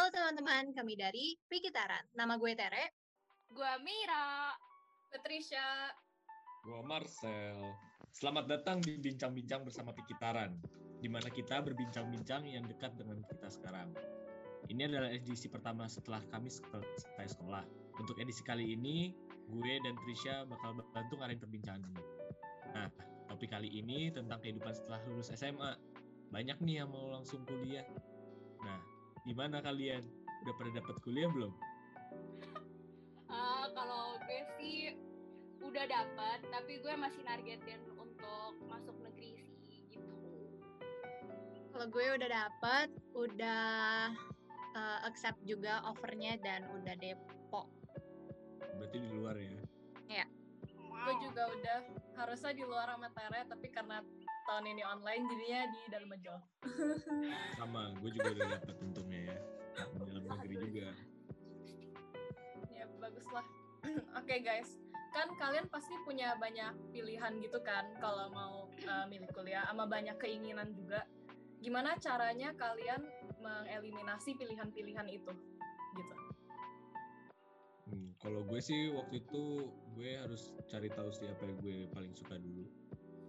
Halo teman-teman, kami dari Pikitaran. Nama gue Tere. Gue Mira. Patricia. Gue Marcel. Selamat datang di Bincang-Bincang bersama Pikitaran, di mana kita berbincang-bincang yang dekat dengan kita sekarang. Ini adalah edisi pertama setelah kami selesai sekolah. Untuk edisi kali ini, gue dan Trisha bakal bantu ngarahin perbincangan ini. Nah, topik kali ini tentang kehidupan setelah lulus SMA. Banyak nih yang mau langsung kuliah. Nah, gimana kalian? Udah pada dapat kuliah belum? Uh, kalau gue sih udah dapat, tapi gue masih nargetin untuk masuk negeri sih gitu. Kalau gue udah dapat, udah uh, accept juga offernya dan udah depo. Berarti di luar ya? Iya. Wow. Gue juga udah harusnya di luar sama Tere, tapi karena tahun ini online jadinya di dalam aja. Sama, gue juga udah dapat untungnya ya. Di dalam negeri juga. Ya, bagus lah. Oke okay, guys, kan kalian pasti punya banyak pilihan gitu kan kalau mau uh, milih kuliah, sama banyak keinginan juga. Gimana caranya kalian mengeliminasi pilihan-pilihan itu gitu hmm, kalau gue sih waktu itu gue harus cari tahu sih apa yang gue paling suka dulu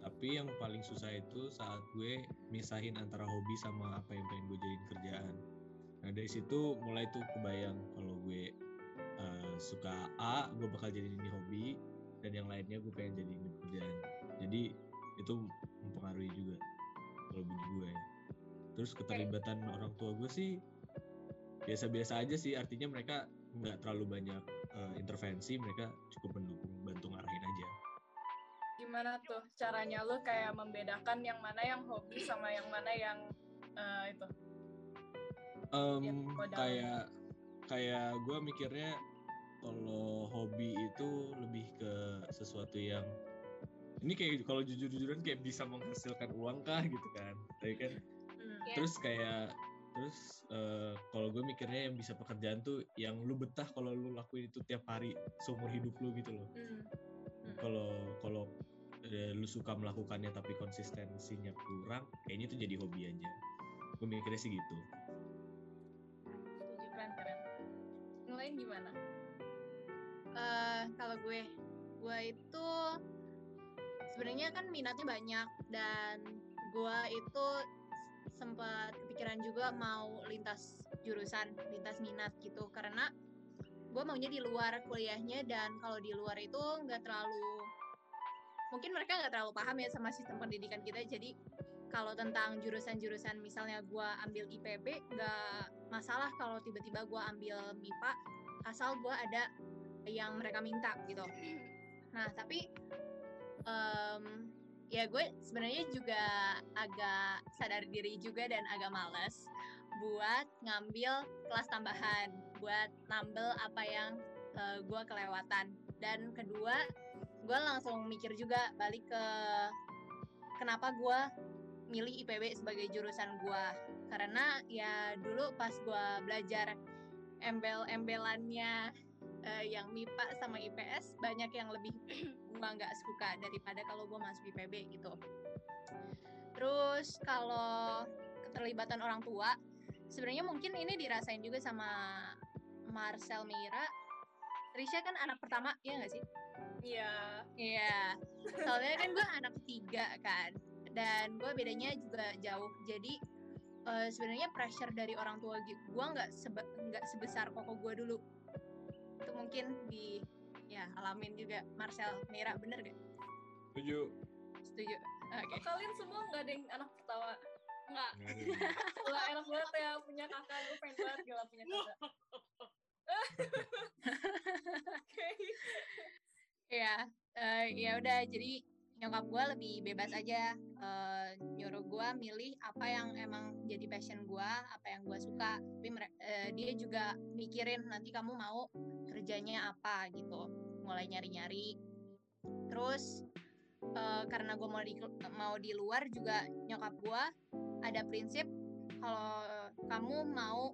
tapi yang paling susah itu saat gue misahin antara hobi sama apa yang pengen gue jadiin kerjaan. Nah dari situ mulai tuh kebayang kalau gue uh, suka A gue bakal jadi ini hobi dan yang lainnya gue pengen jadi ini kerjaan. Jadi itu mempengaruhi juga kalau bagi gue. Ya terus keterlibatan orang tua gue sih biasa-biasa aja sih. Artinya mereka nggak terlalu banyak uh, intervensi mereka cukup mendukung gimana tuh caranya? Lo kayak membedakan yang mana yang hobi sama yang mana yang uh, itu. Um, yang kayak kayak gue mikirnya kalau hobi itu lebih ke sesuatu yang ini kayak kalau jujur-jujuran kayak bisa menghasilkan uang kah gitu kan? Tapi kan yeah. terus kayak terus uh, kalau gue mikirnya yang bisa pekerjaan tuh yang lu betah kalau lu lakuin itu tiap hari seumur hidup lu gitu loh. Kalau mm. kalau uh, lu suka melakukannya tapi konsistensinya kurang kayaknya itu jadi hobi aja. Gue mikirnya sih gitu. Setuju keren keren yang lain gimana? Uh, kalau gue gue itu sebenarnya kan minatnya banyak dan gue itu sempat kepikiran juga mau lintas jurusan, lintas minat gitu. Karena gue maunya di luar kuliahnya dan kalau di luar itu nggak terlalu mungkin mereka nggak terlalu paham ya sama sistem pendidikan kita. Jadi kalau tentang jurusan-jurusan misalnya gue ambil IPB nggak masalah kalau tiba-tiba gue ambil MIPA asal gue ada yang mereka minta gitu. Nah tapi um, ya gue sebenarnya juga agak sadar diri juga dan agak males buat ngambil kelas tambahan buat nambel apa yang uh, gue kelewatan. Dan kedua gue langsung mikir juga balik ke kenapa gue milih IPB sebagai jurusan gue karena ya dulu pas gue belajar embel-embelannya uh, yang MIPA sama IPS banyak yang lebih gue nggak suka daripada kalau gue masuk IPB gitu. Terus kalau keterlibatan orang tua, sebenarnya mungkin ini dirasain juga sama Marcel Mira. Trisha kan anak pertama, ya nggak sih? Iya. Iya. Soalnya kan gue anak ketiga kan, dan gue bedanya juga jauh. Jadi uh, sebenarnya pressure dari orang tua gue nggak sebe nggak sebesar koko gue dulu itu mungkin di ya alamin juga Marcel Mira bener gak? Setuju. Setuju. Oke. Okay. Oh, kalian semua nggak ada yang anak pertama? Nggak. Wah enak banget ya punya kakak. Gue pengen banget gila punya kakak. Oke. Ya, uh, ya udah jadi nyokap gue lebih bebas aja uh, nyuruh gue milih apa yang emang jadi passion gue apa yang gue suka. Tapi uh, dia juga mikirin nanti kamu mau kerjanya apa gitu mulai nyari-nyari. Terus uh, karena gue mau di mau di luar juga nyokap gue ada prinsip kalau kamu mau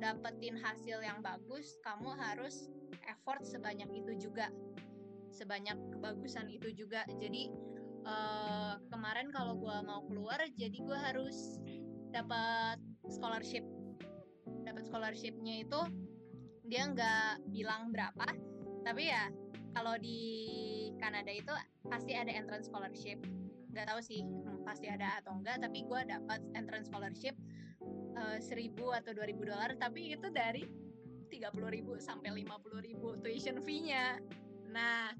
dapetin hasil yang bagus kamu harus effort sebanyak itu juga sebanyak kebagusan itu juga. Jadi uh, kemarin kalau gue mau keluar jadi gue harus dapat scholarship. Dapat scholarshipnya itu dia nggak bilang berapa tapi ya kalau di Kanada itu pasti ada entrance scholarship. Nggak tahu sih hmm, pasti ada atau enggak tapi gue dapat entrance scholarship eh, seribu atau dua ribu dolar tapi itu dari tiga puluh ribu sampai lima puluh ribu tuition fee-nya nah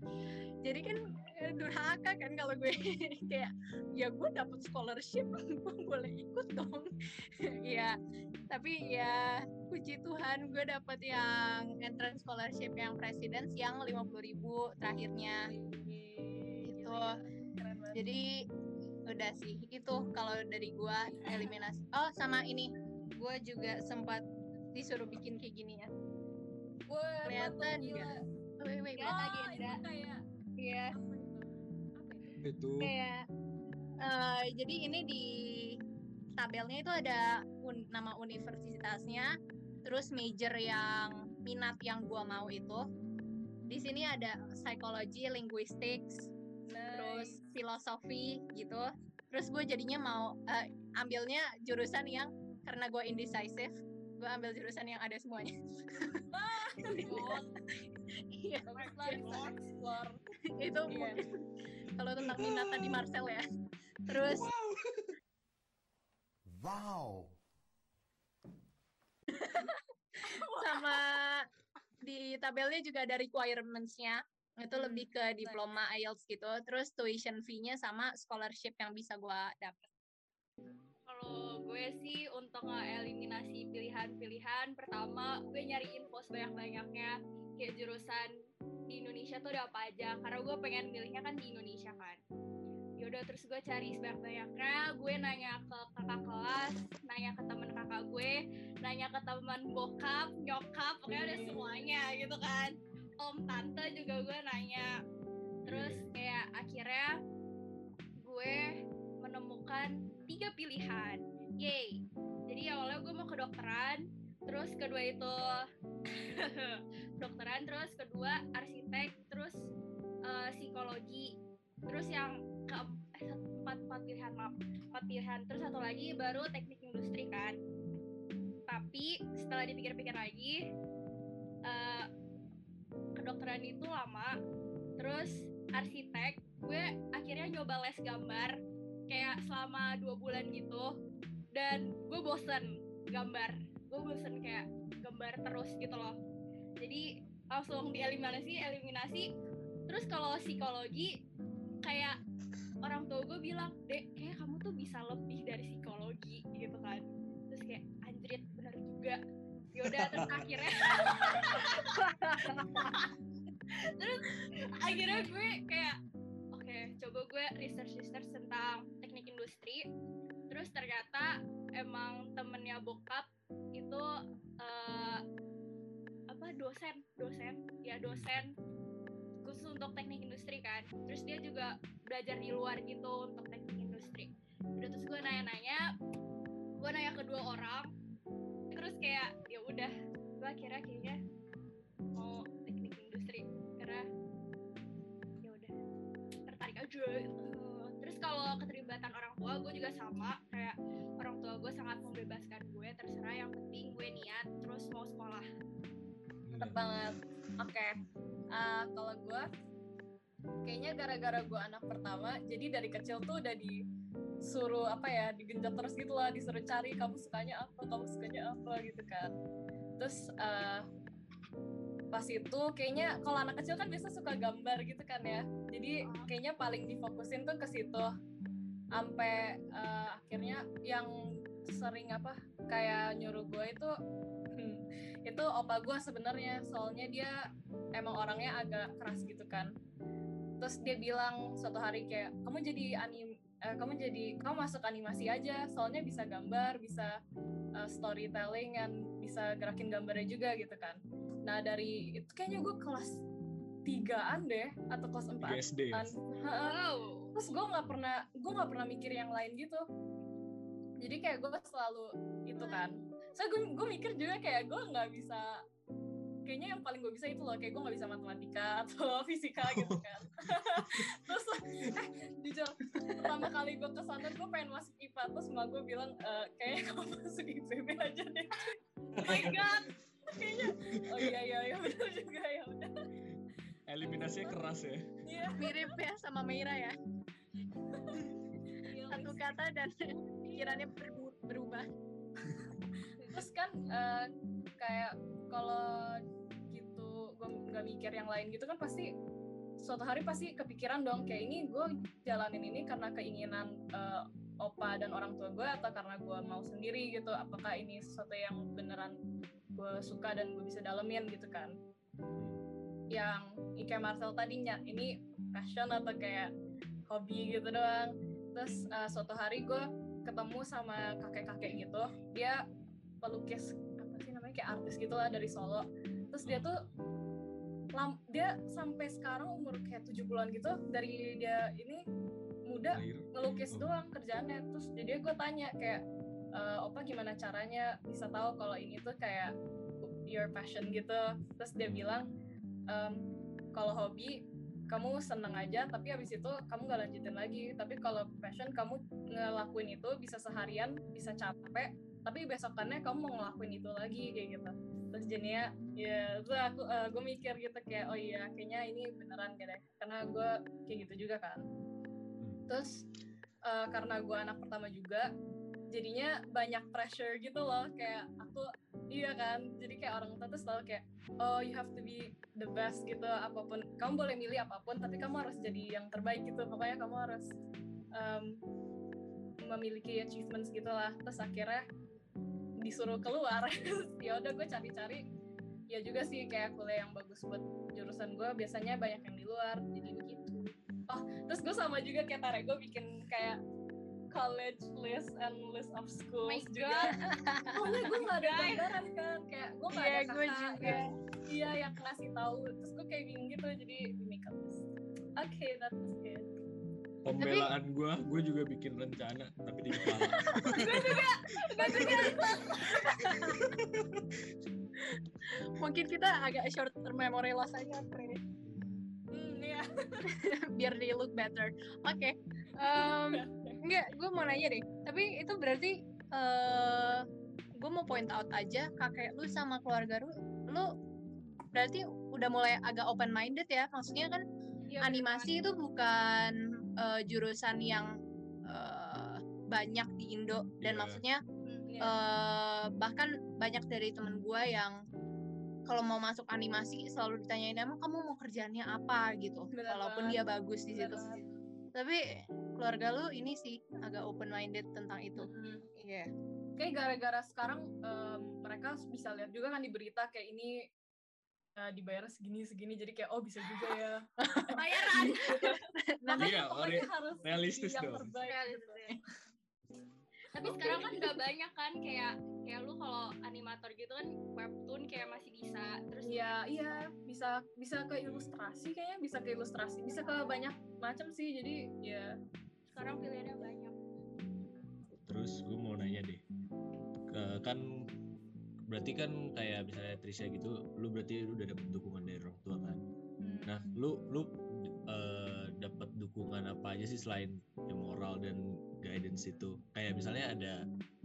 jadi kan eh, durhaka kan kalau gue. Kayak ya gue dapet scholarship gue boleh ikut dong. Ya tapi ya puji Tuhan gue dapet yang entrance scholarship yang presidents yang lima puluh ribu terakhirnya. Gitu. Jadi udah sih itu kalau dari gua eliminasi. Oh sama ini. Gua juga sempat disuruh bikin kayak gini ya. Kelihatan nggak? Wait wait Lihat Oh, agenda. itu kayak Iya, apa itu? Apa itu? Itu kayak eh, jadi ini di tabelnya itu ada un- nama universitasnya, terus major yang minat yang gua mau itu. Di sini ada psikologi, linguistics, terus Nice. filosofi gitu. Terus gue jadinya mau eh, ambilnya jurusan yang karena gue indecisive, gue ambil jurusan yang ada semuanya. Iya, explore. itu Iya. mungkin kalau tentang minat tadi Marcel ya. Terus Wow. sama di tabelnya juga ada requirements-nya. Itu Hmm, lebih ke diploma IELTS gitu. Terus tuition fee-nya sama scholarship yang bisa gue dapet. Kalau gue sih untuk eliminasi pilihan-pilihan, pertama gue nyari info sebanyak-banyaknya kayak jurusan di Indonesia tuh ada apa aja. Karena gue pengen milihnya kan di Indonesia kan. Yaudah terus gue cari sebanyak-banyaknya, gue nanya ke kakak kelas, nanya ke temen kakak gue, nanya ke teman bokap, nyokap, pokoknya udah semuanya gitu kan. Om tante juga gue nanya. Terus kayak akhirnya tiga pilihan. Yay. Jadi awalnya gue mau kedokteran, terus kedua itu kedokteran, terus kedua arsitek, terus eh, psikologi, terus yang ke eh, empat pilihan maaf empat pilihan terus satu lagi baru teknik industri kan tapi setelah dipikir-pikir lagi eh, kedokteran itu lama terus arsitek gue akhirnya nyoba les gambar kayak selama dua bulan gitu dan gue bosen gambar. Gue bosen kayak gambar terus gitu loh. Jadi langsung dieliminasi eliminasi. Terus kalau psikologi kayak orang tua gue bilang dek kayak kamu tuh bisa lebih dari psikologi gitu kan. Terus kayak anjrit bener juga. Yaudah terus akhirnya terus akhirnya gue kayak coba gue research research tentang teknik industri. Terus ternyata emang temennya bokap itu eh, apa dosen dosen. Ya dosen khusus untuk teknik industri kan. Terus dia juga belajar di luar gitu untuk teknik industri. Udah terus gue nanya-nanya gue nanya ke dua orang. Terus kayak ya udah. Gue akhirnya kayaknya terus kalau keterlibatan orang tua gue juga sama kayak orang tua gue sangat membebaskan gue terserah yang penting gue niat terus mau sekolah Mantep banget. Oke. Eh, kalau gue kayaknya gara-gara gue anak pertama, jadi dari kecil tuh udah disuruh apa ya, digenjot terus gitu lah, disuruh cari kamu sukanya apa, kamu sukanya apa gitu kan. Terus eh, pas itu kayaknya kalau anak kecil kan biasa suka gambar gitu kan ya. Jadi kayaknya paling difokusin tuh ke situ. Sampai eh, akhirnya yang sering apa kayak nyuruh gue itu hmm, itu opa gue sebenarnya. Soalnya dia emang orangnya agak keras gitu kan. Terus dia bilang suatu hari kayak kamu jadi anim eh, kamu jadi kamu masuk animasi aja. Soalnya bisa gambar bisa eh, storytelling dan bisa gerakin gambarnya juga gitu kan nah dari itu kayaknya gue kelas tigaan deh atau kelas Tiga empat SD ya? wow. Terus gue nggak pernah gue nggak pernah mikir yang lain gitu. Jadi kayak gue selalu itu kan. So gue gue mikir juga kayak gue nggak bisa kayaknya yang paling gue bisa itu loh kayak gue nggak bisa matematika atau fisika gitu kan. Terus eh jujur pertama kali gue ke sana gue pengen masuk IPA terus emak gue bilang e, kayaknya kamu masuk IPB aja deh. Oh my god. Oh iya iya iya benar juga ya udah Eliminasinya keras ya. iya Mirip ya sama Meira ya. iya, Satu kata dan pikirannya berubah. terus kan eh, kayak kalau gitu gue nggak mikir yang lain gitu kan pasti suatu hari pasti kepikiran dong kayak ini gue jalanin ini karena keinginan eh, opa dan orang tua gue atau karena gue mau sendiri gitu apakah ini sesuatu yang beneran gue suka dan gue bisa dalemin gitu kan? Yang kayak Marcel tadinya ini passion atau kayak hobi gitu doang. Terus eh, suatu hari gue ketemu sama kakek-kakek gitu dia pelukis apa sih namanya kayak artis gitu lah dari Solo. Terus dia tuh dia sampai sekarang umur kayak 70-an gitu dari dia ini Lahir. ngelukis Oh. doang kerjaannya. Terus jadi gue tanya kayak e, opa gimana caranya bisa tahu kalau ini tuh kayak your passion gitu? Terus dia bilang "Em, kalau hobi kamu seneng aja tapi habis itu kamu gak lanjutin lagi. Tapi kalau passion kamu ngelakuin itu bisa seharian bisa capek tapi besokannya kamu mau ngelakuin itu lagi kayak gitu. Terus jadinya ya itu aku gue mikir gitu kayak oh iya kayaknya ini beneran gak deh. Karena gue kayak gitu juga kan terus eh, karena gue anak pertama juga jadinya banyak pressure gitu loh. Kayak aku iya kan? Jadi kayak orang tua tuh selalu kayak oh you have to be the best gitu. Apa pun kamu boleh milih apa pun tapi kamu harus jadi yang terbaik gitu. Pokoknya kamu harus em, memiliki achievements gitu lah. Terus akhirnya disuruh keluar. Ya udah gue cari-cari. Ya juga sih kayak kuliah yang bagus buat jurusan gue biasanya banyak yang di luar jadi begitu terus gue sama juga kayak Tare gue bikin kayak college list and list of schools my juga. Pokoknya gue gak ada gambaran kan. Kayak gue gak Iya, ada gue kakak juga. iya yang ngasih tahu. Terus gue kayak bingung gitu jadi we make a list. Oke that was it. Pembelaan gue, gue juga bikin rencana tapi di kepala. Mungkin kita agak short term memory loss aja Pri. biar they look better. Oke. Em, enggak, gue mau nanya deh. Tapi itu berarti eh gue mau point out aja kakek lu sama keluarga lu, lu berarti udah mulai agak open minded ya. Maksudnya kan Iya, animasi itu bukan eh, jurusan yang eh, banyak di Indo dan Iya. maksudnya eh bahkan banyak dari temen gue yang kalau mau masuk animasi selalu ditanyain emang kamu mau kerjaannya apa gitu Bener walaupun banget. dia bagus di situ tapi keluarga lu ini sih agak open minded tentang itu Hmm. iya kayak gara-gara sekarang em, mereka bisa lihat juga kan di berita kayak ini eh, dibayar segini segini jadi kayak oh bisa juga ya bayaran. makanya Iya, pokoknya rea- harus realistis yang dong. terbaik Realistis. Gitu. Tapi sekarang kan udah banyak kan kayak kayak lu kalau animator gitu kan webtoon kayak masih bisa. Terus Iya, iya, bisa bisa ke ilustrasi kayaknya, bisa ke ilustrasi, bisa ke banyak macam sih. Jadi ya sekarang pilihannya banyak. Terus gue mau nanya deh, Ke- kan berarti kan kayak misalnya Trisha gitu, lu berarti lu udah dapet dukungan dari orang tua kan? hmm, Nah, lu lu dapat dukungan apa aja sih selain yang moral dan guidance itu? Kayak misalnya ada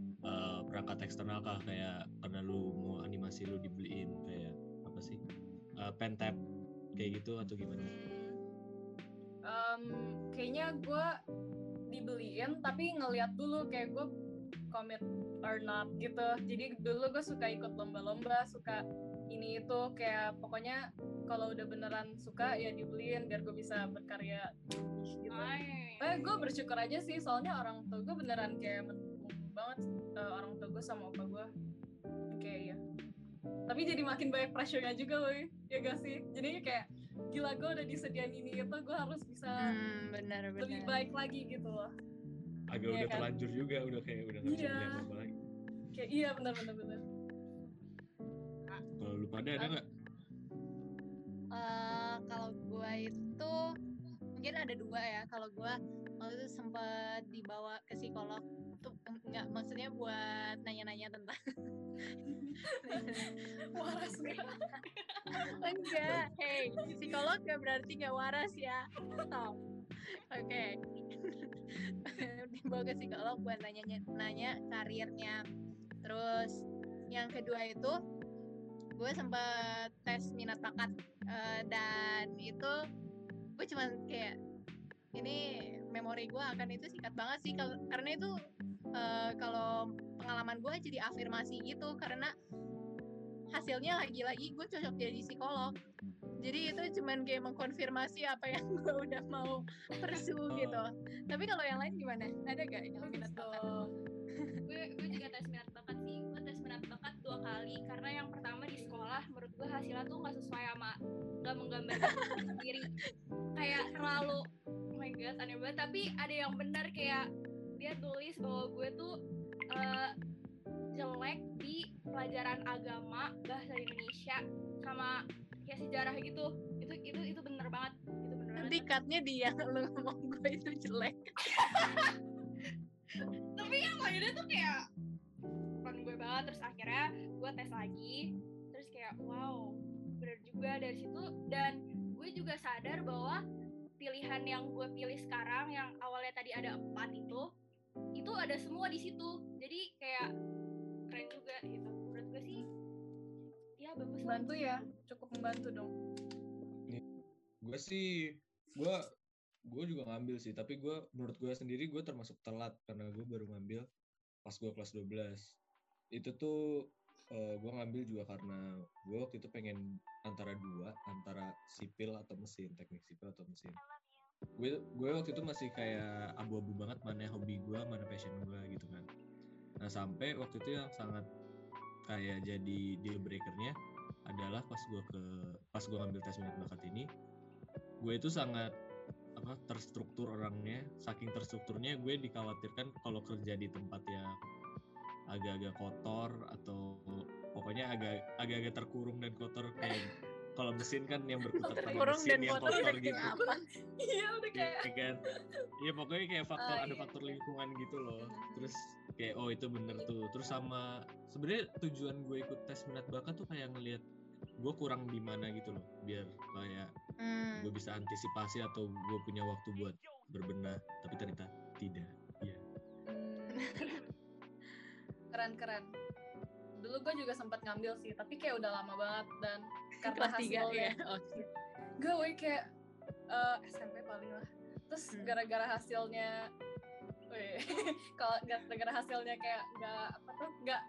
eh, perangkat eksternal kah kayak karena lu mau animasi lu dibeliin kayak apa sih? Eh, pen tab kayak gitu atau gimana? em, kayaknya gue dibeliin tapi ngeliat dulu kayak gue commit or not gitu. Jadi dulu gue suka ikut lomba-lomba, suka ini itu kayak pokoknya kalau udah beneran suka ya dibeliin biar gue bisa berkarya gitu. Ay. Eh, gue bersyukur aja sih, soalnya orang tua gue beneran kayak mendukung banget eh, orang tua gue sama opa gue. Kayak ya. Tapi jadi makin banyak pressure-nya juga, woy. Ya gak sih? Jadi kayak, gila gue udah disediain ini itu, gue harus bisa hmm, benar lebih benar baik lagi gitu loh. Agak Iya udah kan? terlanjur juga, udah kayak udah nggak bisa Iya. lagi. Kayak iya bener-bener bener. Kalau lu pada ada nggak? Eh, kalau gue itu mungkin ada dua ya. Kalau gue waktu itu sempat dibawa ke psikolog. Tuh enggak maksudnya buat nanya-nanya tentang Waras enggak. Hey psikolog gak berarti gak waras ya. Stop oke. Dibawa ke psikolog buat nanya nanya karirnya. Terus yang kedua itu gue sempat tes minat bakat eh, dan itu gue cuman kayak ini memori gue akan itu singkat banget sih. Karena itu eh, kalau pengalaman gue jadi afirmasi gitu karena hasilnya lagi-lagi gue cocok jadi psikolog. Jadi itu cuman kayak mengkonfirmasi apa yang gue udah mau pursue gitu. Tapi kalau yang lain gimana? Ada gak yang minat bakat? Gue gue juga tes minat bakat sih. Gue tes minat bakat dua kali. Karena yang pertama sekolah menurut gue hasilnya tuh nggak sesuai sama nggak menggambarkan diri sendiri. Kayak terlalu oh my god aneh banget. Tapi ada yang benar kayak dia tulis bahwa gue tuh eh, jelek di pelajaran agama bahasa Indonesia sama kayak sejarah gitu. Itu itu itu bener banget. Itu bener nanti banget cutnya dia lu ngomong gue itu jelek. Tapi yang lainnya tuh kayak bukan gue banget. Terus akhirnya gue tes lagi kayak wow bener juga. Dari situ dan gue juga sadar bahwa pilihan yang gue pilih sekarang yang awalnya tadi ada empat itu itu ada semua di situ. Jadi kayak keren juga gitu. Menurut gue sih ya bagus. Membantu ya, cukup membantu dong. gue sih gue gue juga ngambil sih. Tapi gue menurut gue sendiri gue termasuk telat. Karena gue baru ngambil pas gue kelas 12 itu tuh eh, gue ngambil juga karena gue waktu itu pengen antara dua antara sipil atau mesin teknik sipil atau mesin. Gue gue waktu itu masih kayak abu-abu banget mana hobi gue mana passion gue gitu kan. Nah sampai waktu itu yang sangat kayak jadi deal breakernya adalah pas gue ke pas gue ngambil tes minat bakat ini gue itu sangat apa terstruktur orangnya. Saking terstrukturnya gue dikhawatirkan kalau kerja di tempat yang agak-agak kotor atau pokoknya agak agak-agak terkurung dan kotor kayak kalau mesin kan yang sama terkurung mesin dan yang kotor kotor gitu. Iya udah kayak Iya kan? Iya pokoknya kayak faktor Oh, ada iya. faktor lingkungan gitu loh. Terus kayak oh itu bener tuh. Terus sama sebenarnya tujuan gue ikut tes minat bakat tuh kayak ngelihat gue kurang di mana gitu loh biar kayak Hmm. gue bisa antisipasi atau gue punya waktu buat berbenah. Tapi ternyata tidak. Iya. Hmm. keren keren. Dulu gue juga sempat ngambil sih, tapi kayak udah lama banget dan karena kelas tiga hasilnya ya gue kayak eh, SMP paling lah. Terus Hmm. gara-gara hasilnya, kalau gara-gara hasilnya kayak nggak apa tuh nggak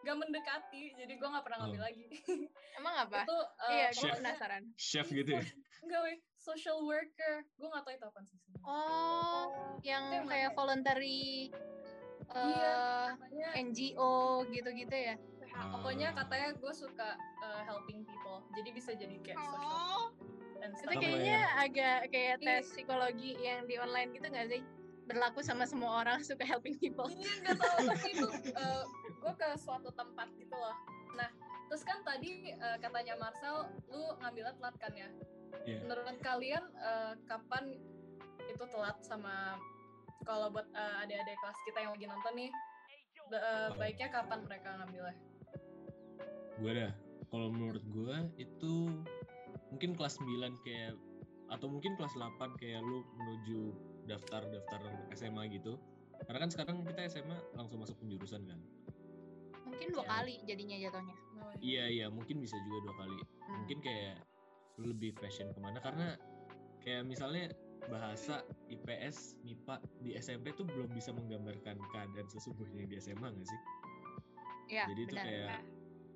nggak mendekati, jadi gue nggak pernah ngambil Oh. lagi. emang apa itu eh, iya gue penasaran chef gitu ya Enggak weh, social worker. Gue gak tau itu apa sih sebenarnya. oh yang Itu kayak mana? voluntary Iya, eh Katanya, NGO gitu-gitu ya pokoknya Ah. katanya gue suka uh, helping people. Jadi bisa jadi kayak social oh and itu stuff. Sama kayaknya agak kayak Iya. tes psikologi yang di online gitu nggak sih berlaku sama semua orang suka helping people Iya gak tau, tapi itu gue ke suatu tempat gitu loh. Nah, terus kan tadi uh, katanya Marcel, lu ngambilnya telat kan ya? Iya. Menurut kalian uh, kapan itu telat sama kalau buat uh, adik-adik kelas kita yang lagi nonton nih, uh, baiknya kapan mereka ngambilnya? gue dah. Kalau menurut gue itu mungkin kelas 9 kayak atau mungkin kelas 8 kayak lu menuju daftar daftar SMA gitu. Karena kan sekarang kita SMA langsung masuk penjurusan kan. Mungkin dua Ya. kali jadinya jatuhnya. Oh, iya. Iya mungkin bisa juga dua kali. Hmm. mungkin kayak lu lebih passion ke mana. Karena kayak misalnya bahasa IPS MIPA di SMP tuh belum bisa menggambarkan keadaan sesungguhnya di SMA nggak sih? Ya jadi itu benar kayak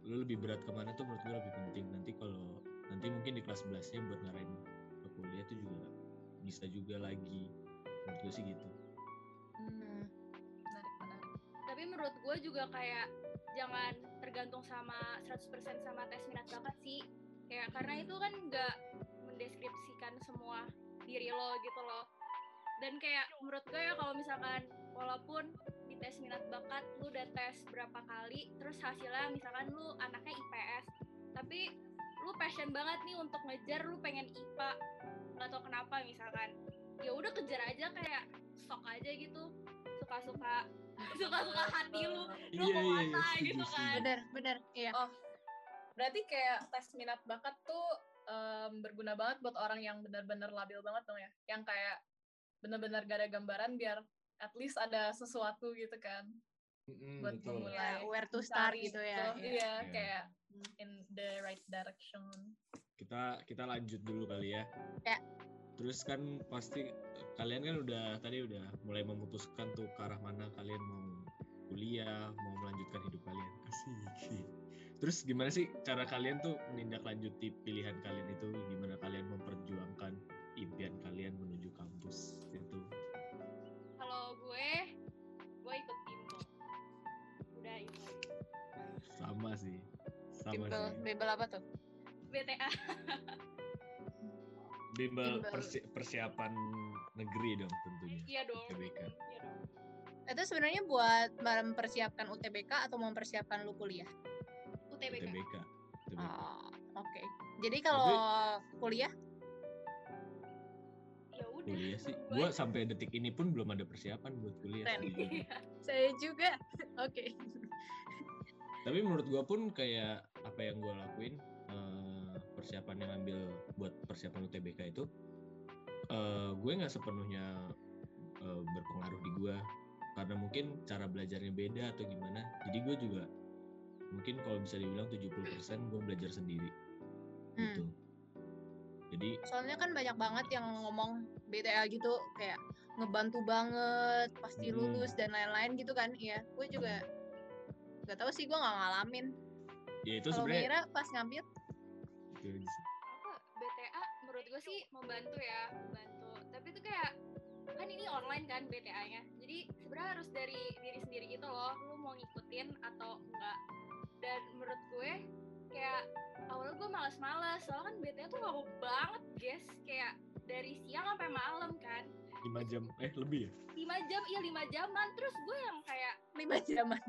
lu lebih berat ke mana tuh menurut gue lebih penting. Nanti kalau nanti mungkin di kelas 11 nya buat ngarahin ke kuliah itu juga bisa juga lagi. Menurut gue sih gitu. Hmm. menarik menarik. Tapi menurut gue juga kayak jangan tergantung sama 100% sama tes minat bakat sih. Kayak karena itu kan nggak mendeskripsikan semua diri lo gitu loh. Dan kayak menurut gue ya kalau misalkan walaupun di tes minat bakat lu udah tes berapa kali terus hasilnya misalkan lu anaknya IPS tapi lu passion banget nih untuk ngejar lu pengen IPA nggak tau kenapa misalkan ya udah kejar aja kayak sok aja gitu suka-suka suka-suka hati lu lu Iya, mau iya, iya, mana setuju, gitu kan. Benar benar iya. Oh, Berarti kayak tes minat bakat tuh em, berguna banget buat orang yang benar-benar labil banget dong ya. Yang kayak benar-benar gak ada gambaran biar at least ada sesuatu gitu kan Mm-mm, buat betul. memulai. Ya, where to start Cari gitu ya. gitu. Iya. Iya. kayak in the right direction. Kita kita lanjut dulu kali ya. Ya. Terus kan pasti kalian kan udah tadi udah mulai memutuskan tuh ke arah mana kalian mau kuliah, mau melanjutkan hidup kalian. Asik. Terus gimana sih cara kalian tuh menindaklanjuti pilihan kalian itu? Gimana kalian memperjuangkan impian kalian menuju kampus itu? Kalau gue, gue ikut bimbel. Udah itu. Sama sih. Sama Bimbel, sih. bimbel apa tuh? BTA. Bimbel Bimbel. persi- persiapan negeri dong tentunya. Iya dong. UTBK. Iya dong. Itu sebenarnya buat mempersiapkan UTBK atau mempersiapkan lu kuliah? UTBK. UTBK. UTBK. Oh, oke. Jadi kalau kuliah Ya udah. kuliah sih Gue- gua sampai detik ini pun belum ada persiapan buat kuliah. Iya. saya juga. Oke. tapi menurut gua pun kayak apa yang gua lakuin eh, persiapan yang ambil buat persiapan UTBK itu eh, gue nggak sepenuhnya eh, berpengaruh di gua karena mungkin cara belajarnya beda atau gimana jadi gue juga mungkin kalau bisa dibilang 70% gue belajar sendiri gitu Hmm. jadi Soalnya kan banyak banget yang ngomong BTA gitu kayak ngebantu banget pasti Hmm. lulus dan lain-lain gitu kan. Iya, gue juga nggak tahu sih gue nggak ngalamin. ya itu Kalau sebenarnya Mira pas ngambil itu aja sih. apa BTA menurut gue sih membantu ya membantu tapi itu kayak kan ini online kan BTA-nya jadi sebenarnya harus dari diri sendiri gitu loh lu mau ngikutin atau enggak dan menurut gue kayak awalnya gue males-males soalnya kan BTA tuh lama banget guys. Kayak dari siang sampai malam kan. Lima jam eh lebih ya? Lima jam iya lima jaman. Terus gue yang kayak lima jaman.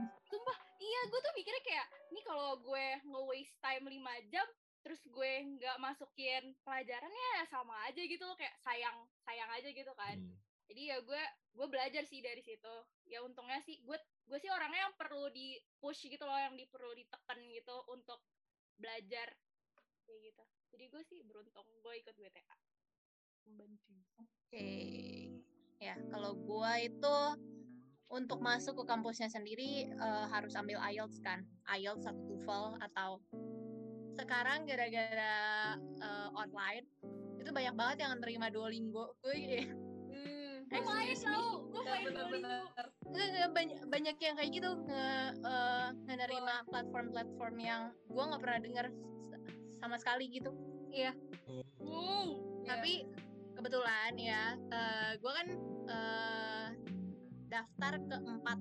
iya gue tuh mikirnya kayak ini kalau gue nge-waste time 5 jam terus gue nggak masukin pelajarannya sama aja gitu loh. Kayak sayang sayang aja gitu kan. Hmm. Jadi ya gue gue belajar sih dari situ ya untungnya sih gue gue sih orangnya yang perlu di push gitu loh yang di perlu ditekan gitu untuk belajar kayak gitu jadi gue sih beruntung gue ikut BTA membantu Oke. Ya, kalau gua itu untuk masuk ke kampusnya sendiri eh, harus ambil IELTS kan. IELTS atau TOEFL atau sekarang gara-gara eh, online itu banyak banget yang nerima Duolingo. Gue kayak, Hmm, gue main gue nggak, nggak, banyak banyak yang kayak gitu nge, eh, ngenerima platform-platform yang gua nggak pernah dengar sama sekali gitu. Iya. wow. Iya. tapi kebetulan ya gue kan eh, daftar ke empat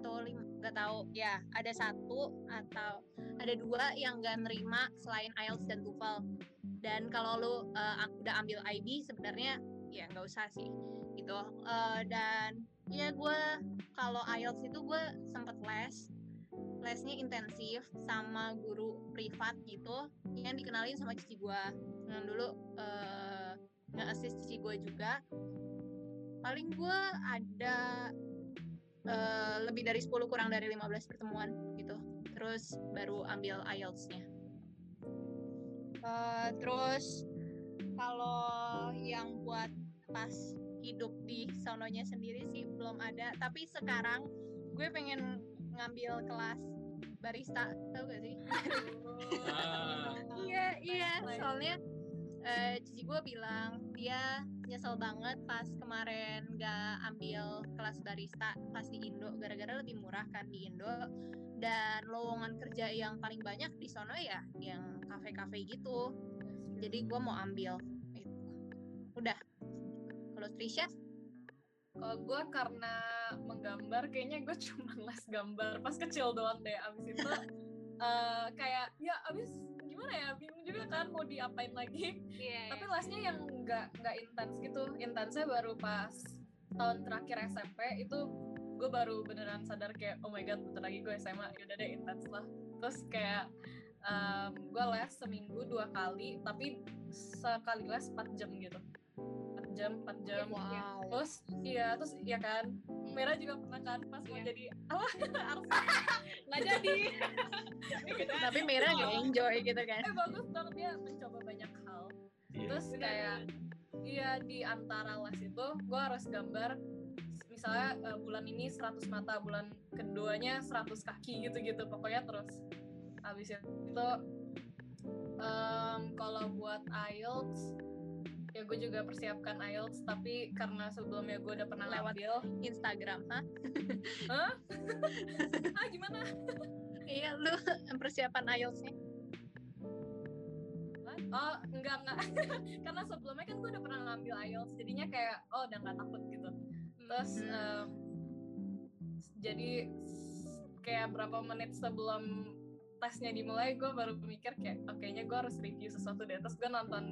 atau lima nggak tahu. Ya ada satu atau ada dua yang gak nerima selain IELTS dan TOEFL dan kalau lu eh, a- udah ambil IB sebenarnya ya nggak usah sih gitu. Eh, dan ya gue kalau IELTS itu gue sempet les. Lesnya intensif sama guru privat gitu yang dikenalin sama cici gue yang dulu eh nge-assist cici gue juga. Paling gue ada eh, lebih dari 10 kurang dari 15 pertemuan gitu. Terus baru ambil IELTS-nya. Eh, terus kalau yang buat pas hidup di sononya sendiri sih belum ada. Tapi sekarang gue pengen ngambil kelas barista tau gak sih? Ah, iya iya. Soalnya eh, cici gue bilang dia nyesel banget pas kemarin gak ambil kelas barista pas di Indo. Gara-gara lebih murah kan di Indo. Dan lowongan kerja yang paling banyak di sono ya yang kafe-kafe gitu. Jadi gue mau ambil. Itu udah kalau Trisha Kalau gue karena menggambar, kayaknya gue cuma les gambar pas kecil doang deh. Abis itu eh, kayak ya abis gimana ya bingung juga kan mau diapain lagi. iya Tapi lesnya yang nggak nggak intens gitu. Intensnya baru pas tahun terakhir SMP itu gue baru beneran sadar kayak oh my god bentar lagi gue SMA yaudah deh intens lah. Terus kayak gue les seminggu dua kali tapi sekali les 4 jam gitu. 4 jam 4 jam. Wow. Terus iya terus iya kan? Mira juga pernah kan pas mau Iya. jadi apa? Nggak jadi. Tapi Mira nggak enjoy gitu kan? Eh bagus dong dia mencoba banyak hal. Iya. terus kayak iya di antara les itu gue harus gambar misalnya eh, bulan ini 100 mata bulan keduanya 100 kaki gitu-gitu. Pokoknya terus habis itu em, kalau buat IELTS ya gue juga persiapkan IELTS tapi karena sebelumnya gue udah pernah Lewat. ngambil Instagram hah? Ah gimana? Iya lu persiapan IELTS-nya? Oh enggak enggak. Karena sebelumnya kan gue udah pernah ngambil IELTS jadinya kayak oh udah nggak takut gitu. Terus Hmm. em, jadi kayak berapa menit sebelum tesnya dimulai gue baru mikir kayak oke kayaknya gue harus review sesuatu deh. Terus gue nonton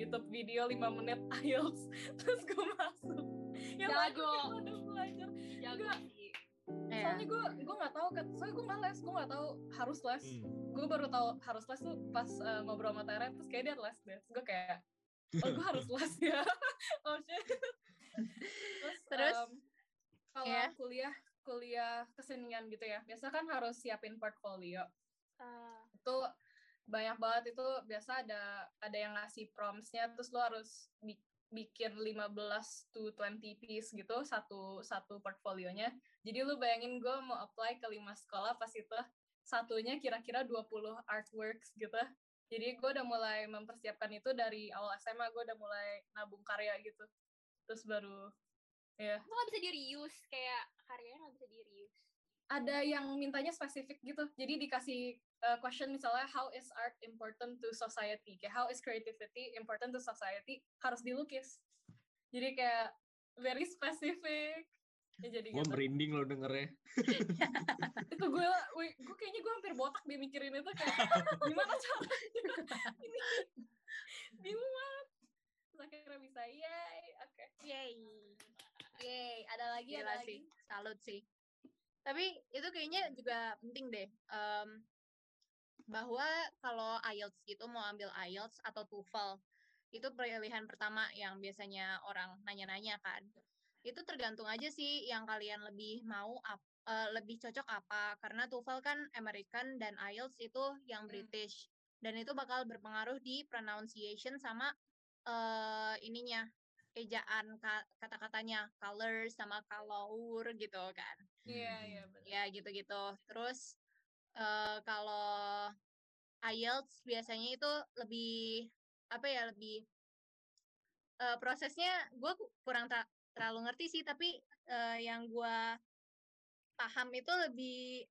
YouTube video 5 menit IELTS terus gue masuk ya Jago. udah belajar jago Enggak. sih Iya. soalnya gue gue nggak tahu kan soalnya gue males gue nggak tahu harus les Hmm. gue baru tahu harus les tuh pas uh, ngobrol sama Tara terus kayak dia les deh gue kayak oh gue harus les ya oh shit terus, Terus? em, kalau Ya. kuliah kuliah kesenian gitu ya biasa kan harus siapin portfolio Ah, itu banyak banget itu biasa ada ada yang ngasih promptsnya terus lo harus bi- bikin 15 to 20 piece gitu satu satu portfolionya. Jadi lu bayangin gue mau apply ke lima sekolah pas itu satunya kira-kira 20 artworks gitu. Jadi gue udah mulai mempersiapkan itu dari awal SMA gue udah mulai nabung karya gitu. Terus baru ya. Itu nggak bisa di reuse kayak karyanya nggak bisa di reuse ada yang mintanya spesifik gitu. Jadi dikasih uh, question misalnya how is art important to society? Kayak how is creativity important to society? Harus dilukis. Jadi kayak very specific. Ya jadi Gue gitu. merinding lo dengernya. Itu gue, gue kayaknya gue hampir botak dia mikirin itu kayak gimana caranya? Ini bingung banget. Terus akhirnya bisa, yay, oke. Yay. Yay, ada lagi, Gila ada sih, lagi. salut sih. Tapi itu kayaknya juga penting deh. em, bahwa kalau IELTS gitu mau ambil IELTS atau TOEFL itu pilihan pertama yang biasanya orang nanya-nanya kan. Itu tergantung aja sih yang kalian lebih mau ap- eh, lebih cocok apa karena TOEFL kan American dan IELTS itu yang Hmm. British dan itu bakal berpengaruh di pronunciation sama eh ininya ejaan ka- kata-katanya color sama kalaur gitu kan. Iya, iya, benar. ya gitu-gitu. Terus eh kalau IELTS biasanya itu lebih apa ya lebih eh, prosesnya gue kurang tra- terlalu ngerti sih tapi eh, yang gue paham itu lebih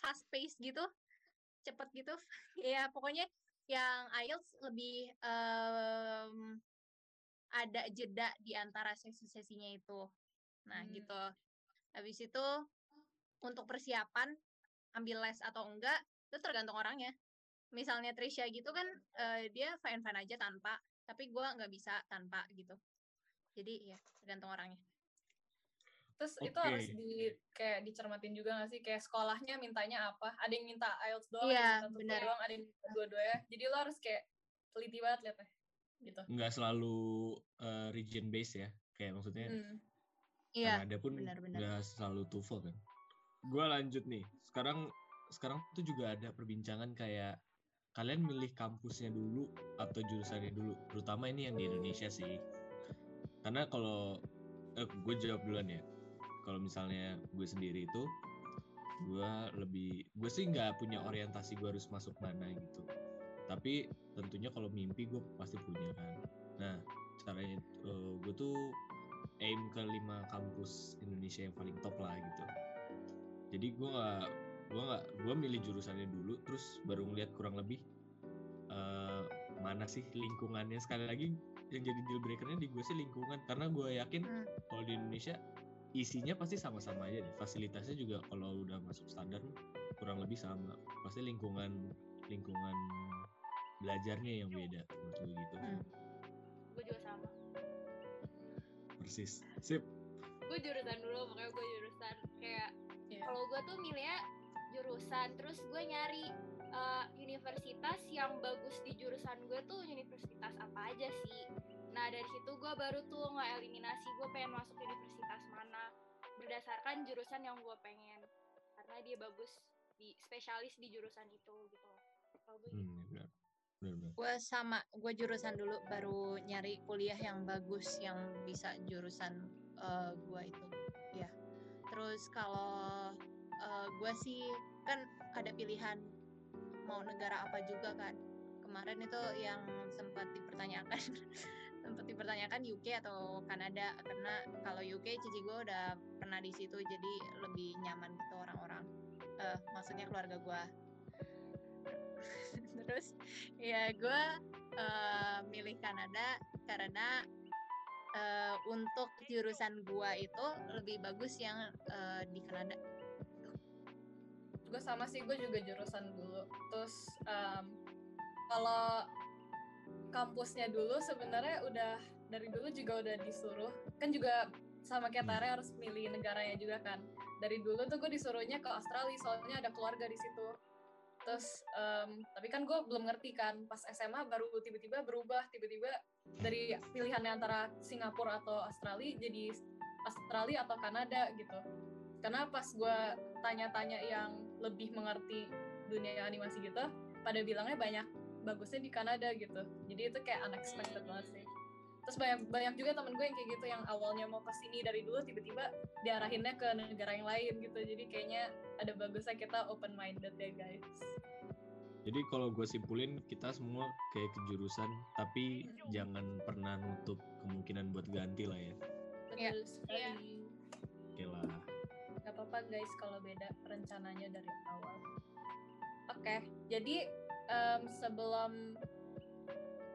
fast pace gitu cepet gitu. Ya pokoknya yang IELTS lebih em, ada jeda di antara sesi-sesinya itu nah Hmm. gitu habis itu untuk persiapan ambil les atau enggak itu tergantung orangnya misalnya Trisha gitu kan eh, dia fine fine aja tanpa tapi gua nggak bisa tanpa gitu jadi ya tergantung orangnya Terus itu Oke. harus di kayak dicermatin juga gak sih kayak sekolahnya mintanya apa? Ada yang minta IELTS doang, Iya, ada yang minta doang, ada yang minta dua-duanya. Jadi lo harus kayak teliti banget liatnya. Gitu. Nggak selalu eh, region base ya. Kayak maksudnya Hmm. iya ada pun benar-benar. nggak selalu TOEFL kan. Gua lanjut nih. Sekarang sekarang tuh juga ada perbincangan kayak kalian milih kampusnya dulu atau jurusannya dulu. Terutama ini yang di Indonesia sih. Karena kalau eh, gue jawab duluan ya. Kalau misalnya gue sendiri itu gue lebih gue sih nggak punya orientasi gue harus masuk mana gitu tapi tentunya kalau mimpi gue pasti punya kan. Nah caranya gue tuh aim ke lima kampus Indonesia yang paling top lah gitu. Jadi gue nggak gue nggak gue milih jurusannya dulu terus baru ngeliat kurang lebih eh, mana sih lingkungannya. Sekali lagi yang jadi deal breakernya di gue sih lingkungan. Karena gue yakin Hmm. kalau di Indonesia isinya pasti sama-sama aja deh fasilitasnya juga kalau udah masuk standar kurang lebih sama. Pasti lingkungan lingkungan belajarnya yang beda menurut gue gitu Hmm. gue juga sama persis sip gue jurusan dulu makanya gue jurusan kayak Iya. kalau gue tuh milihnya jurusan terus gue nyari eh, universitas yang bagus di jurusan gue tuh universitas apa aja sih nah dari situ gue baru tuh ngeeliminasi gue pengen masuk universitas mana berdasarkan jurusan yang gue pengen karena dia bagus di spesialis di jurusan itu gitu kalau gue Hmm, gitu. ya. Gue sama, gue jurusan dulu baru nyari kuliah yang bagus yang bisa jurusan eh, gue itu. Ya. Terus kalau eh, gue sih kan ada pilihan mau negara apa juga kan. Kemarin itu yang sempat dipertanyakan sempat dipertanyakan UK atau Kanada karena kalau UK cici gue udah pernah di situ jadi lebih nyaman gitu orang-orang. Eh, maksudnya keluarga gue. Terus ya gue eh, milih Kanada karena eh, untuk jurusan gue itu lebih bagus yang eh, di Kanada. gue sama sih gue juga jurusan dulu terus em, kalau kampusnya dulu sebenarnya udah dari dulu juga udah disuruh kan juga sama kayak. Tare harus milih negaranya juga kan dari dulu tuh gue disuruhnya ke Australia soalnya ada keluarga di situ terus em, tapi kan gue belum ngerti kan pas SMA baru tiba-tiba berubah tiba-tiba dari pilihannya antara Singapura atau Australia jadi Australia atau Kanada gitu. Karena pas gue tanya-tanya yang lebih mengerti dunia animasi gitu pada bilangnya banyak bagusnya di Kanada gitu. Jadi itu kayak unexpected banget sih terus banyak banyak juga temen gue yang kayak gitu yang awalnya mau ke sini dari dulu tiba-tiba diarahinnya ke negara yang lain gitu jadi kayaknya ada bagusnya kita open minded ya guys Jadi kalau gue simpulin kita semua kayak ke jurusan tapi jangan pernah nutup kemungkinan buat ganti lah ya. Iya. betul sekali Iya. Oke lah. Gak apa-apa guys kalau beda rencananya dari awal. Oke, jadi em, sebelum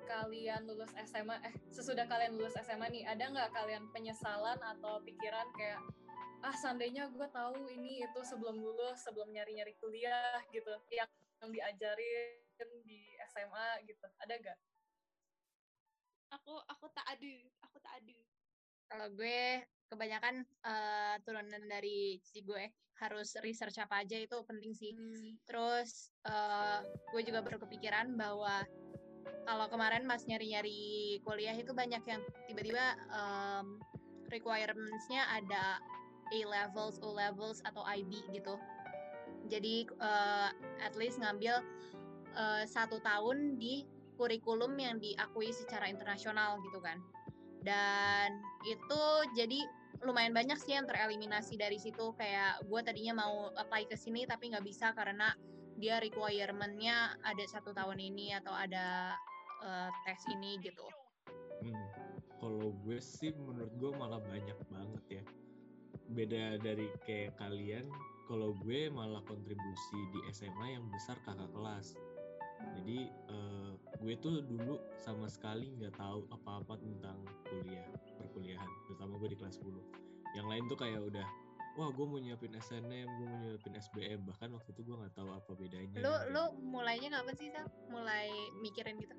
kalian lulus SMA, eh sesudah kalian lulus SMA nih, ada nggak kalian penyesalan atau pikiran kayak ah seandainya gue tahu ini itu sebelum lulus, sebelum nyari-nyari kuliah gitu, yang, yang diajarin di SMA gitu, ada gak? aku aku tak ada aku tak ada Kalau gue kebanyakan eh, turunan dari si gue harus research apa aja itu penting sih. Terus eh, gue juga baru kepikiran bahwa kalau kemarin pas nyari-nyari kuliah itu banyak yang tiba-tiba em, requirements-nya ada A levels, O levels atau IB gitu. Jadi eh, at least ngambil eh, satu tahun di kurikulum yang diakui secara internasional gitu kan. Dan itu jadi lumayan banyak sih yang tereliminasi dari situ kayak gue tadinya mau apply ke sini tapi nggak bisa karena dia requirement-nya ada satu tahun ini atau ada eh, tes ini gitu. Hmm. Kalau gue sih menurut gue malah banyak banget ya. Beda dari kayak kalian, kalau gue malah kontribusi di SMA yang besar kakak kelas. Jadi eh, gue tuh dulu sama sekali nggak tahu apa-apa tentang kuliah, perkuliahan, terutama gue di kelas 10. Yang lain tuh kayak udah, wah gue mau nyiapin SNM, gue mau nyiapin SBM, bahkan waktu itu gue nggak tahu apa bedanya. Lu gitu. lu mulainya kapan sih Sal? Mulai mikirin gitu?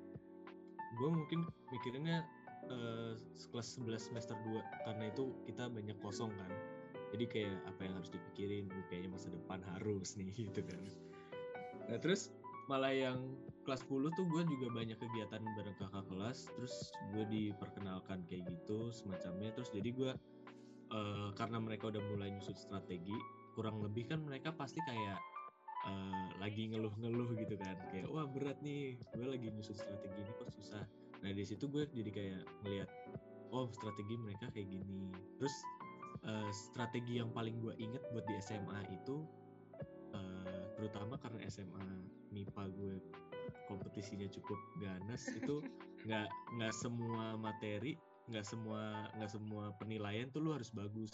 gue mungkin mikirinnya eh, kelas 11 semester 2 karena itu kita banyak kosong kan jadi kayak apa yang harus dipikirin "Oh, kayaknya masa depan harus nih gitu kan nah terus malah yang kelas 10 tuh gue juga banyak kegiatan bareng kakak kelas terus gue diperkenalkan kayak gitu semacamnya terus jadi gue eh, karena mereka udah mulai nyusut strategi kurang lebih kan mereka pasti kayak eh, lagi ngeluh-ngeluh gitu kan. Kayak wah berat nih gue lagi nyusun strategi ini kok susah. Nah di situ gue jadi kayak ngeliat oh strategi mereka kayak gini. Terus eh, strategi yang paling gue inget buat di SMA itu eh, terutama karena SMA MIPA gue kompetisinya cukup ganas itu nggak nggak semua materi nggak semua nggak semua penilaian tuh lu harus bagus.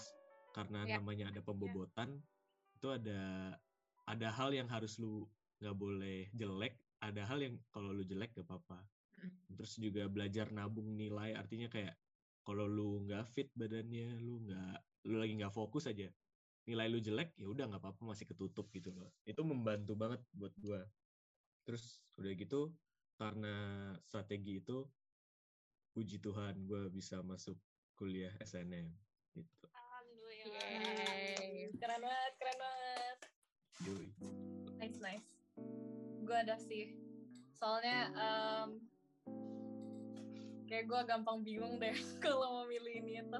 Karena Ya. namanya ada pembobotan itu ada ada hal yang harus lu nggak boleh jelek ada hal yang kalau lu jelek gak apa-apa. Mm. terus juga belajar nabung nilai artinya kayak kalau lu nggak fit badannya lu nggak lu lagi nggak fokus aja nilai lu jelek ya udah nggak apa-apa masih ketutup gitu loh. Itu membantu banget buat gua. Terus udah gitu karena strategi itu puji Tuhan gua bisa masuk kuliah SNM gitu alhamdulillah Yeay. Keren banget, keren banget. Yoi. Nice, nice. Gue ada sih. Soalnya em, kayak gue gampang bingung deh kalau mau milih ini itu.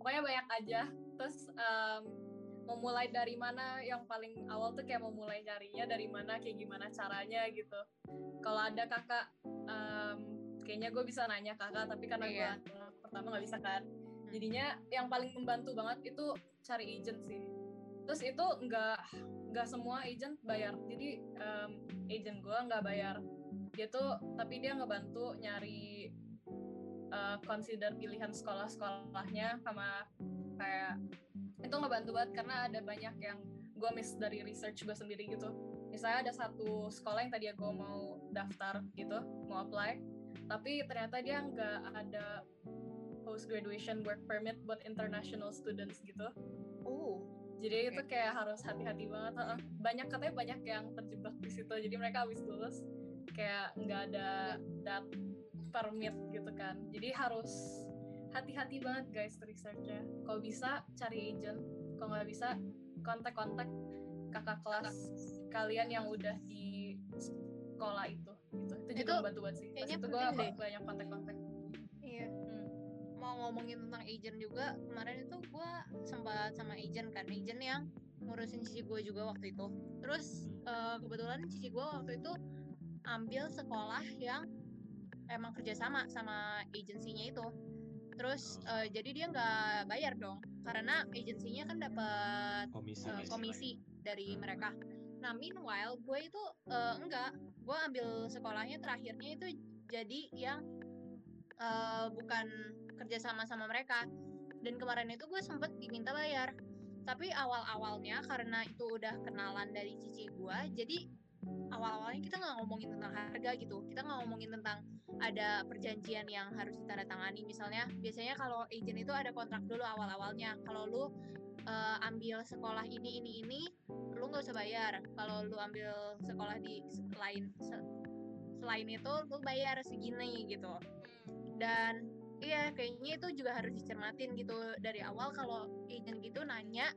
Pokoknya banyak aja. Terus em, mau mulai dari mana yang paling awal tuh kayak mau mulai carinya dari mana kayak gimana caranya gitu kalau ada kakak um, kayaknya gue bisa nanya kakak tapi karena Iya. gue pertama nggak bisa kan. Jadinya yang paling membantu banget itu cari agent sih. Terus itu nggak nggak semua agent bayar. Jadi um, agent gue nggak bayar. Dia tuh tapi dia ngebantu nyari uh, consider pilihan sekolah-sekolahnya sama kayak itu ngebantu banget karena ada banyak yang gue miss dari research gue sendiri gitu. Misalnya ada satu sekolah yang tadi gue mau daftar gitu mau apply tapi ternyata dia nggak ada post graduation work permit buat international students gitu. Oh, jadi itu Oke. kayak harus hati-hati banget banyak katanya banyak yang terjebak di situ. Jadi mereka habis lulus kayak nggak ada dat permit gitu kan. Jadi harus hati-hati banget guys researchnya. Kalau bisa cari agent. Kalau nggak bisa kontak-kontak kakak kelas kalian yang udah di sekolah itu gitu itu juga Itu membantu banget sih pas itu gue banyak kontak-kontak iya. Hmm. Mau ngomongin tentang agent juga, kemarin itu gue sempat sama agent kan, agent yang ngurusin cici gue juga waktu itu. Terus eh, kebetulan cici gue waktu itu ambil sekolah yang emang kerjasama sama agensinya itu. Terus eh, jadi dia nggak bayar dong, karena agensinya kan dapat komisi uh, komisi dari mereka. Nah, meanwhile gue itu uh, enggak, gue ambil sekolahnya terakhirnya itu jadi yang uh, bukan kerja sama sama mereka. Dan kemarin itu gue sempet diminta bayar. Tapi awal-awalnya karena itu udah kenalan dari cici gue, jadi awal-awalnya kita nggak ngomongin tentang harga gitu. Kita nggak ngomongin tentang ada perjanjian yang harus ditandatangani. Misalnya, biasanya kalau agent itu ada kontrak dulu awal-awalnya. Kalau lu uh, ambil sekolah ini ini ini lu nggak usah bayar. Kalau lu ambil sekolah di lain se- selain itu lu bayar segini gitu. Dan iya kayaknya itu juga harus dicermatin gitu. Dari awal kalau agent gitu nanya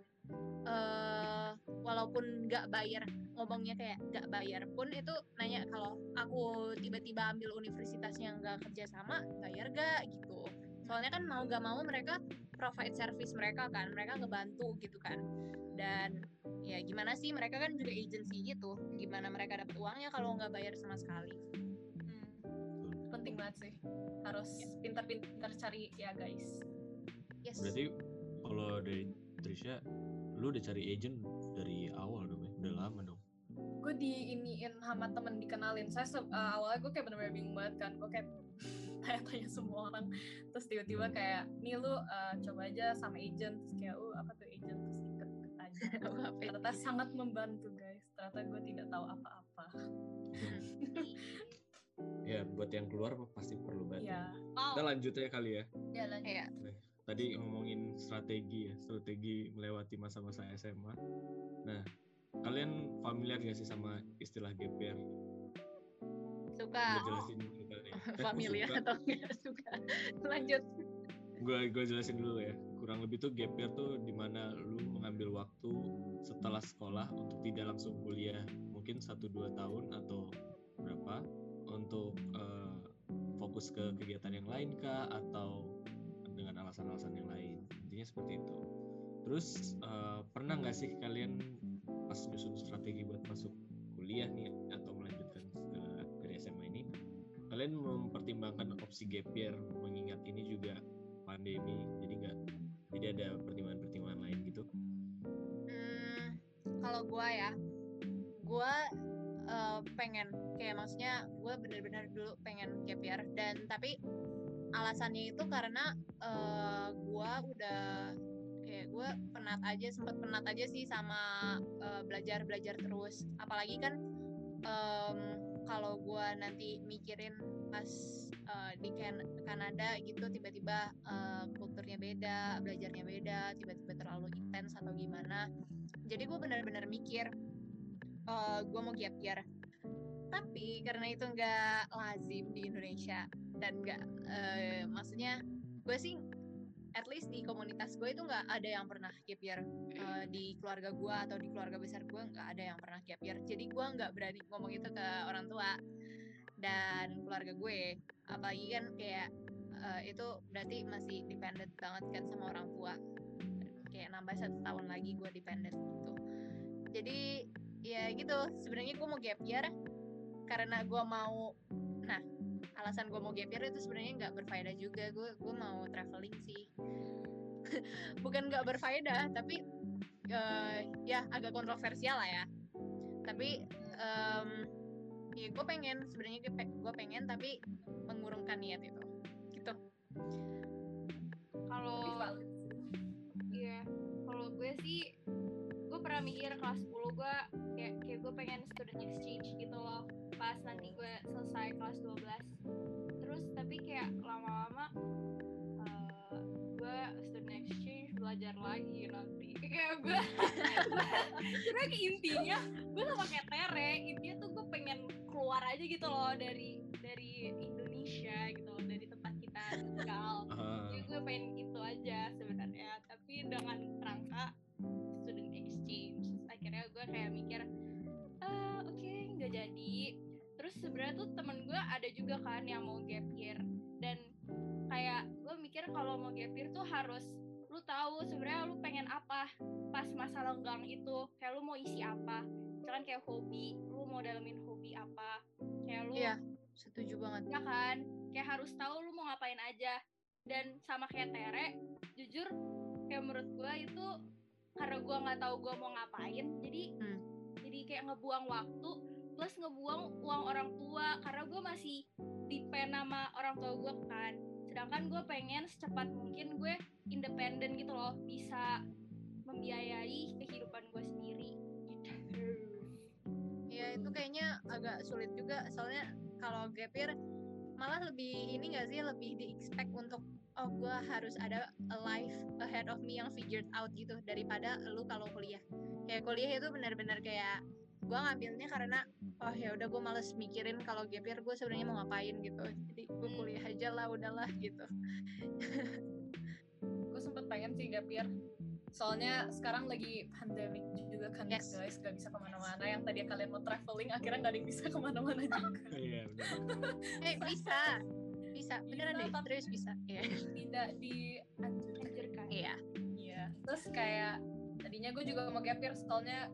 eh walaupun nggak bayar ngomongnya kayak nggak bayar pun itu nanya kalau aku tiba-tiba ambil universitas yang nggak kerja sama bayar gak gitu soalnya kan mau gak mau mereka provide service mereka kan mereka ngebantu gitu kan. Dan ya gimana sih mereka kan juga agency gitu. Gimana mereka dapat uangnya kalau nggak bayar sama sekali. Hmm. penting banget sih. Harus pintar-pintar cari ya guys. Yes. Berarti kalau dari Trisha, lu udah cari agent dari awal dong ya? Udah lama dong. gue diiniin sama temen dikenalin. Saya uh, awalnya gue kayak bener-bener bingung banget kan. Gue kayak tanya-tanya semua orang. Terus tiba-tiba kayak nih lu uh, coba aja sama agent. Terus kayak uh apa tuh agent? Terus ikut-ikut aja. Ternyata sangat membantu guys. Ternyata gue tidak tahu apa-apa. Ya, buat yang keluar pasti perlu banget. ya. Kita lanjut ya kali ya. ya lanjut. Iya. Tadi ngomongin strategi ya, strategi melewati masa-masa SMA. Nah, kalian familiar gak sih sama istilah year? suka. Jelasin familiar atau enggak suka. Lanjut. Gue gue jelasin dulu ya. Kurang lebih tuh gap year tuh di mana lu mengambil waktu setelah sekolah untuk tidak langsung kuliah. Mungkin satu dua tahun atau berapa untuk eh, fokus ke kegiatan yang lain kah? Atau dengan alasan-alasan yang lain. Intinya seperti itu. Terus eh, pernah nggak sih kalian pas nyusun strategi buat masuk kuliah nih? Atau kalian mempertimbangkan opsi gap year mengingat ini juga pandemi jadi nggak jadi ada pertimbangan-pertimbangan lain gitu? Hmm, kalau gua ya, gua eh, pengen kayak maksudnya gua bener-bener dulu pengen gap year dan tapi alasannya itu karena eh, gua udah kayak gua penat aja sempat penat aja sih sama eh, belajar belajar terus. Apalagi kan em, kalau gua nanti mikirin pas eh, di Kan- Kanada gitu tiba-tiba eh, kulturnya beda belajarnya beda tiba-tiba terlalu intens atau gimana. Jadi gue benar-benar mikir eh gue mau gap year tapi karena itu nggak lazim di Indonesia dan nggak eh, maksudnya gue sih at least di komunitas gue itu nggak ada yang pernah gap year Eh, di keluarga gue atau di keluarga besar gue nggak ada yang pernah gap year. Jadi gue nggak berani ngomong itu ke orang tua dan keluarga gue. Apalagi kan kayak eh, itu berarti masih dependent banget kan sama orang tua. Kayak nambah satu tahun lagi gue dependent gitu. Jadi ya gitu. Sebenarnya gue mau gap year karena gue mau alasan gue mau gap itu sebenarnya nggak berfaedah juga. Gue gue mau traveling sih. Bukan nggak berfaedah tapi eh, ya agak kontroversial lah ya. Tapi em, ya gue pengen sebenarnya gue pengen tapi mengurungkan niat itu. Gitu pernah mikir kelas 10 gue kayak kayak gue pengen student exchange gitu loh. Pas nanti gue selesai kelas 12 terus tapi kayak lama-lama eh, gue student exchange belajar lagi nanti. Kayak gue sebenarnya kayak intinya gue sama kayak Tere intinya tuh gue pengen keluar aja gitu loh dari dari Indonesia gitu loh dari tempat kita tinggal. Jadi gue pengen itu aja sebenarnya. Tapi dengan rangka akhirnya gue kayak mikir "Ah, oke nggak jadi. Terus sebenarnya tuh temen gue ada juga kan yang mau gap year. Dan kayak gue mikir kalau mau gap year tuh harus lu tahu sebenarnya lu pengen apa pas masa lenggang itu. Kayak lu mau isi apa. Misalkan kayak hobi lu mau dalemin hobi apa. Kayak lu Iya. setuju banget. Ya kan? Kayak harus tahu lu mau ngapain aja. Dan sama kayak Tere jujur kayak menurut gua itu karena gua nggak tahu gua mau ngapain jadi Hmm. jadi kayak ngebuang waktu plus ngebuang uang orang tua karena gua masih depend sama orang tua gua kan. Sedangkan gue pengen secepat mungkin gue independen gitu loh bisa membiayai kehidupan gue sendiri. Gitu ya itu kayaknya agak sulit juga. Soalnya kalau gap year malah lebih ini gak sih lebih di expect untuk oh gue harus ada a life ahead of me yang figured out gitu daripada lu kalau kuliah. Kayak kuliah itu benar-benar kayak gue ngambilnya karena oh ya udah gue males mikirin kalau gap year gue sebenarnya mau ngapain gitu. Jadi gue Hmm. kuliah aja lah udahlah gitu. Gue sempet pengen sih gap year. Soalnya sekarang lagi pandemic juga kan Yes. guys gak bisa ke mana-mana. Yang tadi kalian mau traveling akhirnya gak ada yang bisa ke mana-mana juga. Iya benar. eh bisa bisa beneran Bisa, deh tapi- terus bisa Iya. tidak dianjurkan iya Iya, terus kayak tadinya gue juga mau gap year soalnya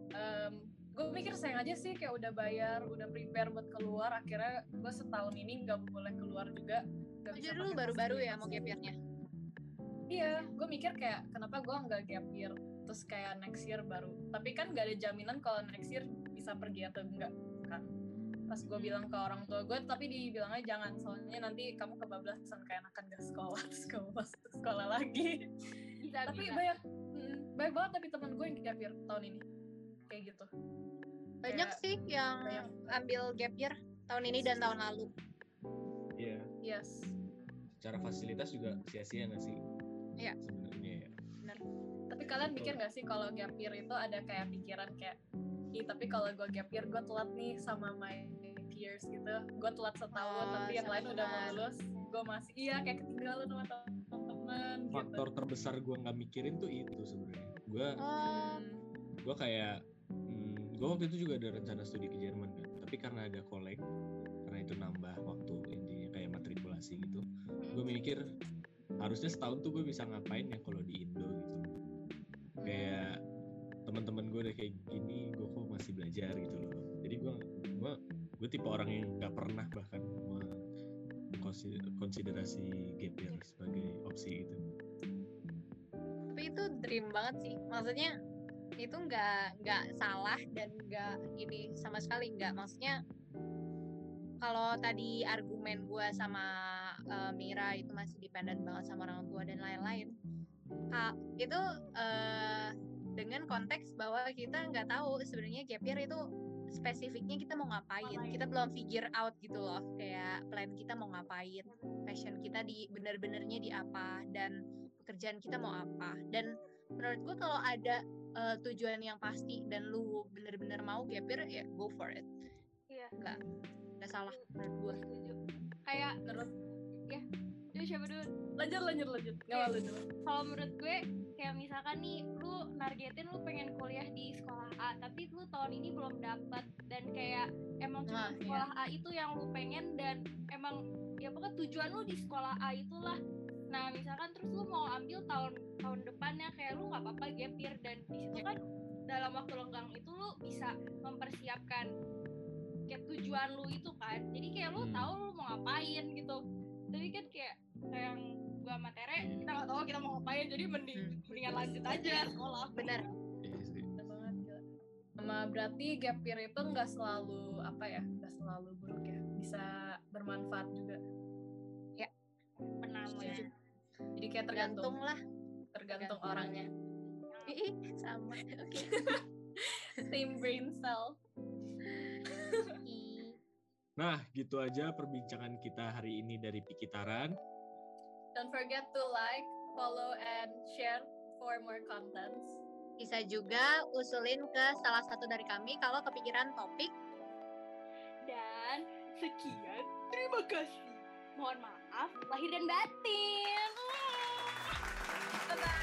gue mikir sayang aja sih kayak udah bayar, udah prepare buat keluar, akhirnya gue setahun ini nggak boleh keluar juga. Gak Aja dulu baru-baru ya mau gap year-nya Iya, gue mikir kayak kenapa gue nggak gap year, terus kayak next year baru. Tapi kan gak ada jaminan kalau next year bisa pergi atau enggak kan. Pas gue bilang ke orang tua gue, tapi dibilangnya jangan, soalnya nanti kamu kebablasan kayak anak gak sekolah, terus kamu masuk sekolah lagi bisa tapi bisa. banyak mm, banyak banget tapi teman gue yang gap year tahun ini kayak gitu banyak Kayak sih yang banyak. ambil gap year tahun ini dan tahun lalu Iya. yes Secara fasilitas juga sia-sia nggak sih? Iya. Sebenarnya ya. tapi kalian mikir gak sih kalau gap year itu ada kayak pikiran kayak ih tapi kalau gue gap year gue telat nih sama my peers gitu. Gue telat setahun Oh, tapi yang lain udah mau lulus. Gue masih iya kayak ketinggalan sama teman-teman gitu. Faktor terbesar gue nggak mikirin tuh itu sebenarnya. Gue oh. Hmm, gue kayak hmm, gue waktu itu juga ada rencana studi ke Jerman kan. Tapi karena ada kolek karena itu nambah waktu intinya kayak matrikulasi gitu gue mikir harusnya setahun tuh gue bisa ngapain ya kalau di Indo gitu. Kayak teman-teman gue udah kayak gini gue kok masih belajar gitu loh. Jadi gue gue gue tipe orang yang nggak pernah bahkan konsiderasi year sebagai opsi gitu. Tapi itu dream banget sih. Maksudnya itu nggak nggak salah dan nggak ini sama sekali nggak. Maksudnya kalau tadi argumen gue sama eh, Mira itu masih dependent banget sama orang tua dan lain-lain Kak, itu eh, dengan konteks bahwa kita nggak tahu sebenarnya gap year itu spesifiknya kita mau ngapain? Kita belum figure out gitu loh kayak plan kita mau ngapain passion kita di bener-benernya di apa dan pekerjaan kita mau apa. Dan menurut gue kalau ada eh, tujuan yang pasti dan lu bener-bener mau gap year ya go for it. Iya. Nggak nggak salah menurut gue setuju. Kayak terus? itu siapa dulu lanjut lanjut lanjut. Nggak malu dulu kalau menurut gue kayak misalkan nih lu nargetin lu pengen kuliah di sekolah A tapi lu tahun ini belum dapat dan kayak emang cuma Nah, iya. sekolah A itu yang lu pengen dan emang ya pokoknya tujuan lu di sekolah A itulah. Nah misalkan terus lu mau ambil tahun tahun depannya kayak lu nggak apa-apa gap year. Dan di situ kan dalam waktu lenggang itu lu bisa mempersiapkan kayak tujuan lu itu kan. Jadi kayak lu Hmm. tahu lu mau ngapain gitu tapi kan kayak kayak yang gua sama Tere kita nggak tahu kita mau ngapain jadi mending Hmm. mendingan lanjut aja sekolah. Benar. Iya sih. Bener banget gila. sama berarti gap year itu nggak selalu apa ya nggak selalu buruk ya? Bisa bermanfaat juga. Penamanya jadi kayak tergantung. Tergantung lah. Tergantung tergantung. orangnya. Ih, sama oke same brain cell Nah, gitu aja perbincangan kita hari ini dari Pikitaran. don't forget to like follow and share for more contents. Bisa juga usulin ke salah satu dari kami kalau kepikiran topik. Dan sekian terima kasih. Mohon maaf lahir dan batin. Bye bye